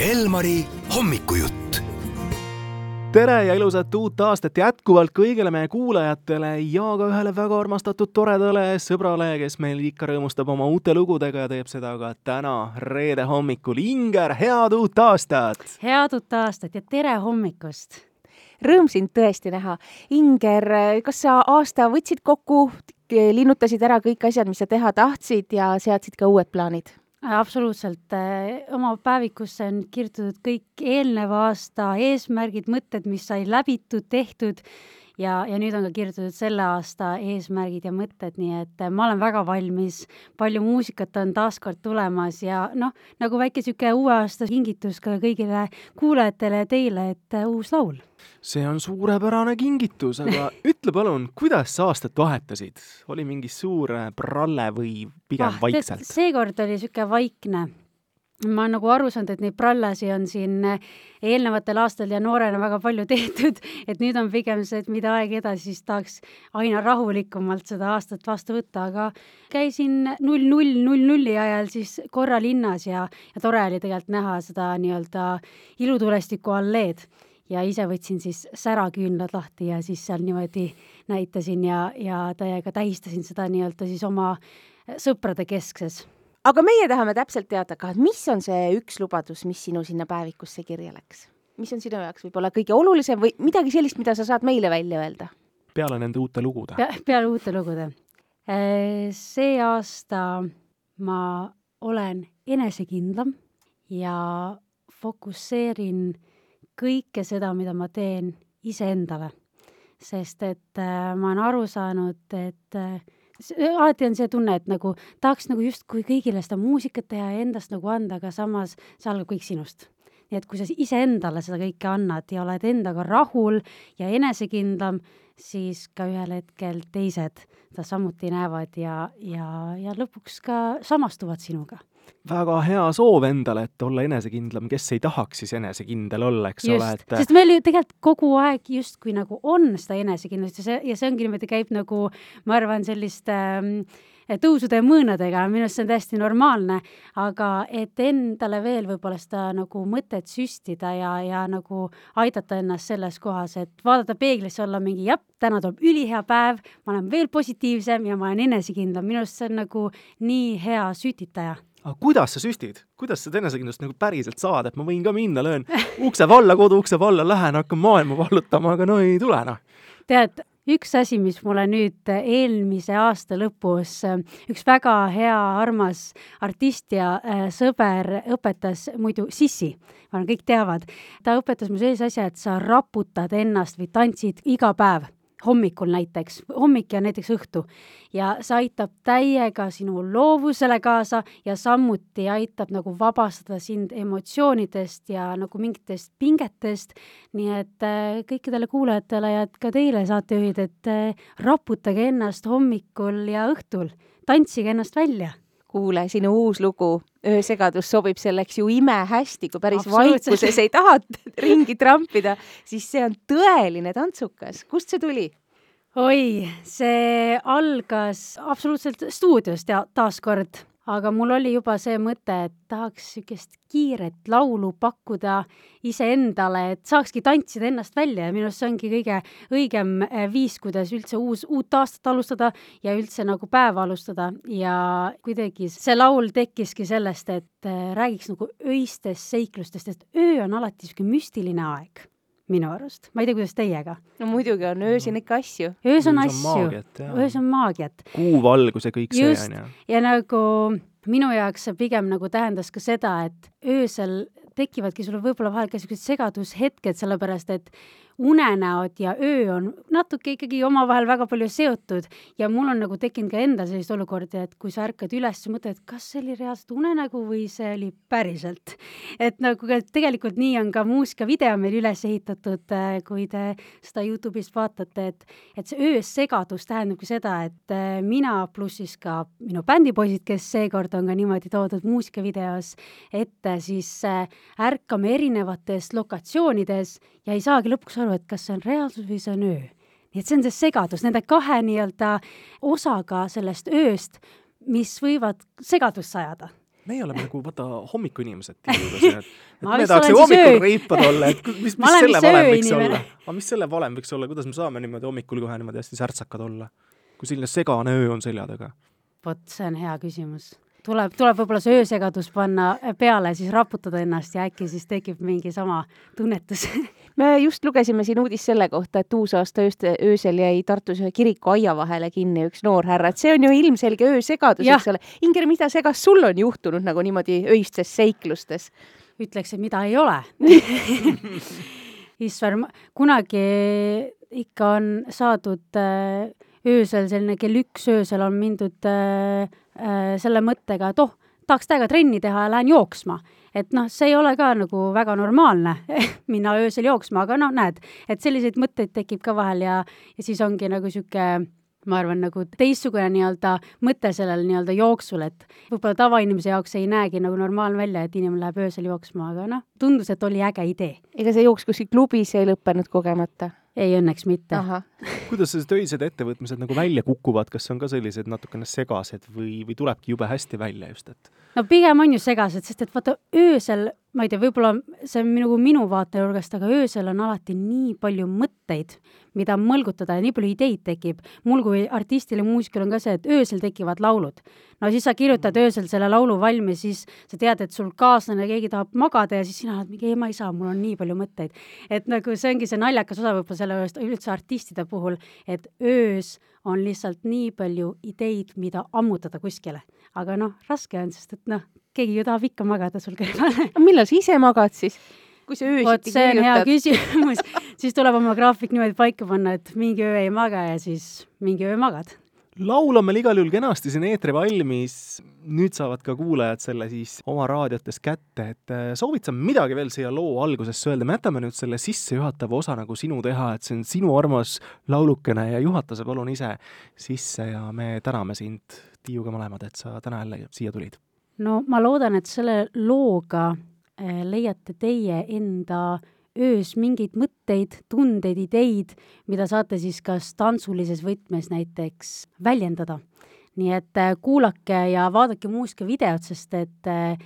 Elmari hommikujutt. tere ja ilusat uut aastat jätkuvalt kõigile meie kuulajatele ja ka ühele väga armastatud toredale sõbrale, kes meil ikka rõõmustab oma uute lugudega ja teeb seda ka täna, reede hommikul. Inger, head uut aastat! head uut aastat ja tere hommikust! Rõõm sind tõesti näha. Inger, kas sa aasta võtsid kokku, linnutasid ära kõik asjad, mis sa teha tahtsid ja seadsid ka uued plaanid? Absoluutselt, äh, oma päevikusse on kirjutatud kõik eelneva aasta eesmärgid, mõtted, mis sai läbitud, tehtud ja, ja nüüd on ka kirjutatud selle aasta eesmärgid ja mõtted, nii et äh, ma olen väga valmis. palju muusikat on taaskord tulemas ja noh, nagu väike niisugune uue aasta kingitus ka kõigile kuulajatele ja teile, et äh, uus laul see on suurepärane kingitus, aga ütle palun, kuidas sa aastat vahetasid? oli mingi suur pralle või pigem ah, vaikselt? seekord oli niisugune vaikne ma olen nagu aru saanud, et neid prallasi on siin eelnevatel aastatel ja noorena väga palju tehtud, et nüüd on pigem see, et mida aeg edasi, siis tahaks aina rahulikumalt seda aastat vastu võtta, aga käisin null null null nulli ajal siis korra linnas ja, ja tore oli tegelikult näha seda nii-öelda ilutulestiku alleed. Ja ise võtsin siis säraküünlad lahti ja siis seal niimoodi näitasin ja, ja täiega tähistasin seda nii-öelda siis oma sõprade keskses. Aga meie tahame täpselt teada ka, et mis on see üks lubadus, mis sinu sinna päevikusse kirja läks? mis on sinu jaoks võib-olla kõige olulisem või midagi sellist, mida sa saad meile välja öelda? peale nende uute lugude Pe? peale uute lugude. Äh, see aasta ma olen enesekindlam ja fokusseerin kõike seda, mida ma teen iseendale. sest et äh, ma olen aru saanud, et äh, alati on see tunne, et nagu tahaks nagu justkui kõigile seda muusikat teha ja endast nagu anda, aga samas see algab kõik sinust. nii et kui sa iseendale seda kõike annad ja oled endaga rahul ja enesekindlam, siis ka ühel hetkel teised seda samuti näevad ja, ja, ja lõpuks ka samastuvad sinuga väga hea soov endale, et olla enesekindlam, kes ei tahaks siis enesekindel olla, eks just, ole, et sest meil ju tegelikult kogu aeg justkui nagu on seda enesekindlust ja see, ja see ongi niimoodi, käib nagu ma arvan, selliste äh, tõusude ja mõõnadega, minu arust see on täiesti normaalne, aga et endale veel võib-olla seda nagu mõtet süstida ja, ja nagu aidata ennast selles kohas, et vaadata peeglisse, olla mingi jah, täna tuleb ülihea päev, ma olen veel positiivsem ja ma olen enesekindlam, minu arust see on nagu nii hea sütitaja aga kuidas sa süstid, kuidas seda enesekindlust nagu päriselt saad, et ma võin ka minna, löön ukse valla, koduukse valla, lähen, hakkan maailma vallutama, aga no ei tule noh. tead, üks asi, mis mulle nüüd eelmise aasta lõpus üks väga hea armas artist ja äh, sõber õpetas muidu Sissi, ma arvan, kõik teavad, ta õpetas mulle sellise asja, et sa raputad ennast või tantsid iga päev hommikul näiteks, hommik ja näiteks õhtu. ja see aitab täiega sinu loovusele kaasa ja samuti aitab nagu vabastada sind emotsioonidest ja nagu mingitest pingetest, nii et äh, kõikidele kuulajatele ja ka teile, saatejuhid, et äh, raputage ennast hommikul ja õhtul, tantsige ennast välja. Kuule, sinu uus lugu Öösegadus sobib selleks ju imehästi, kui päris vaikuses ei taha ringi trampida, siis see on tõeline tantsukas. kust see tuli? oi, see algas absoluutselt stuudios ta taaskord aga mul oli juba see mõte, et tahaks niisugust kiiret laulu pakkuda iseendale, et saakski tantsida ennast välja ja minu arust see ongi kõige õigem eh, viis, kuidas üldse uus, uut aastat alustada ja üldse nagu päeva alustada. Ja kuidagi see laul tekkiski sellest, et eh, räägiks nagu öistest seiklustest, et öö on alati niisugune müstiline aeg minu arust, ma ei tea, kuidas teiega. no muidugi on öösel ikka asju. öös on asju, öös on maagiat. kuuvalgus ja kõik see on ju. ja nagu minu jaoks see pigem nagu tähendas ka seda, et öösel tekivadki sul võib-olla vahel ka niisugused segadushetked, sellepärast et unenäod ja öö on natuke ikkagi omavahel väga palju seotud ja mul on nagu tekkinud ka endal selliseid olukordi, et kui sa ärkad üles, sa mõtled, kas see oli reaalselt unenägu või see oli päriselt. et nagu tegelikult nii on ka muusikavideo meil üles ehitatud, äh, kui te seda Youtube'ist vaatate, et et see öös segadus tähendabki seda, et äh, mina pluss siis ka minu bändipoisid, kes seekord on ka niimoodi toodud muusikavideos ette, siis äh, ärkame erinevates lokatsioonides ja ei saagi lõpuks aru, et kas see on reaalsus või see on öö. nii et see on see segadus nende kahe nii-öelda osaga sellest ööst, mis võivad segadusse ajada meie oleme nagu vaata hommikuinimesed siin, et, et Ma me tahaks ju hommikul reipad olla, et mis, mis selle valem võiks olla? aga mis selle valem võiks olla, kuidas me saame niimoodi hommikul kohe niimoodi hästi särtsakad olla? kui selline segane öö on selja taga. vot see on hea küsimus. tuleb, tuleb võib-olla see öösegadus panna peale, siis raputada ennast ja äkki siis tekib mingi sama tunnetus me just lugesime siin uudist selle kohta, et uusaasta ööst, öösel jäi Tartus ühe kiriku aia vahele kinni üks noor härra, et see on ju ilmselge öösegadus, eks ole. Inger, mida segast sul on juhtunud nagu niimoodi öistes seiklustes? ütleks, et mida ei ole issand, kunagi ikka on saadud äh, öösel selline kell üks öösel on mindud äh, äh, selle mõttega, et oh, tahaks täiega trenni teha ja lähen jooksma. et noh, see ei ole ka nagu väga normaalne minna öösel jooksma, aga noh, näed, et selliseid mõtteid tekib ka vahel ja, ja siis ongi nagu niisugune ma arvan, nagu teistsugune nii-öelda mõte sellel nii-öelda jooksul, et võib-olla tavainimese jaoks ei näegi nagu normaalne välja, et inimene läheb öösel jooksma, aga noh, tundus, et oli äge idee. ega see jooks kuskil klubis ei lõppenud kogemata? Ei, õnneks mitte. kuidas sellised öised ettevõtmised nagu välja kukuvad, kas on ka sellised natukene segased või, või tulebki jube hästi välja just, et no pigem on ju segased, sest et vaata öösel, ma ei tea, võib-olla see on nagu minu vaatenurgast, aga öösel on alati nii palju mõtteid, mida mõlgutada ja nii palju ideid tekib. mul kui artistil ja muusikul on ka see, et öösel tekivad laulud. no siis sa kirjutad öösel selle laulu valmis, siis sa tead, et sul kaaslane, keegi tahab magada ja siis sina oled mingi, ei, ma ei saa, mul on nii palju mõtteid. et nagu see ongi see naljakas osa võib-olla selle juures üldse artistide puhul, et öös on lihtsalt nii palju ideid, mida ammutada kuskile. aga noh, raske on, sest et noh, keegi ju tahab ikka magada sul kõrval. millal sa ise magad siis? kui sa öösiti see on hea kirjutad? küsimus siis tuleb oma graafik niimoodi paika panna, et mingi öö ei maga ja siis mingi öö magad. laul on meil igal juhul kenasti siin eetri valmis. nüüd saavad ka kuulajad selle siis oma raadiotes kätte, et äh, soovid sa midagi veel siia loo algusesse öelda, me jätame nüüd selle sissejuhatava osa nagu sinu teha, et see on sinu armas laulukene ja juhata sa palun ise sisse ja me täname sind, Tiiuga mõlemad, et sa täna jälle siia tulid. No ma loodan, et selle looga äh, leiate teie enda öös mingeid mõtteid, tundeid, ideid, mida saate siis kas tantsulises võtmes näiteks väljendada. nii et äh, kuulake ja vaadake muusikavideot, sest et äh,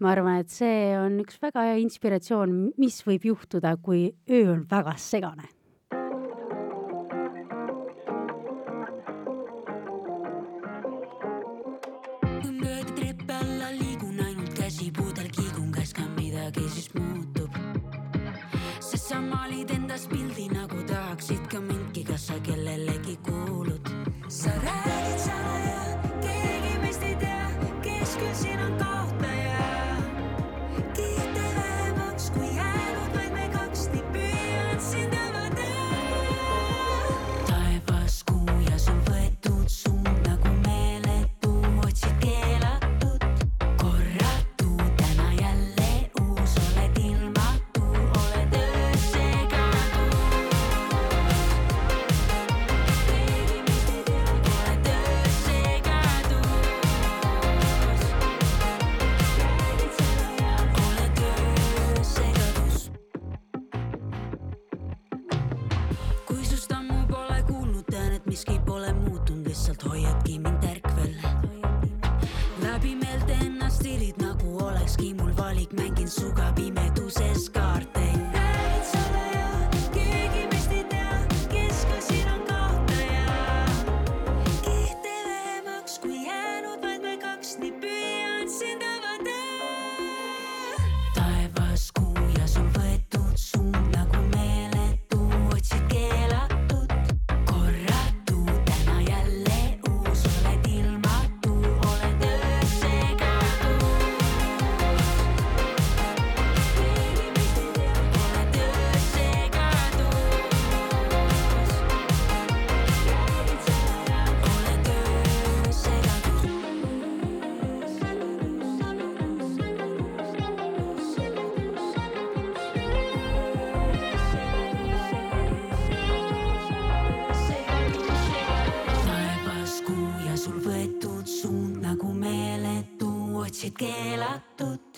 ma arvan, et see on üks väga hea inspiratsioon, mis võib juhtuda, kui öö on väga segane. Ka midagi pole muutunud, lihtsalt hoiadki mind ärkvel. läbi meelte ennast tirid, nagu olekski mul valik, mängin suga pimeduses kaarte. räägid salaja, keegi meist ei tea, kes ka siin on kaotaja. kihte vähemaks, kui jäänud vaid me kaks, nii püüan sind avada. keelatud.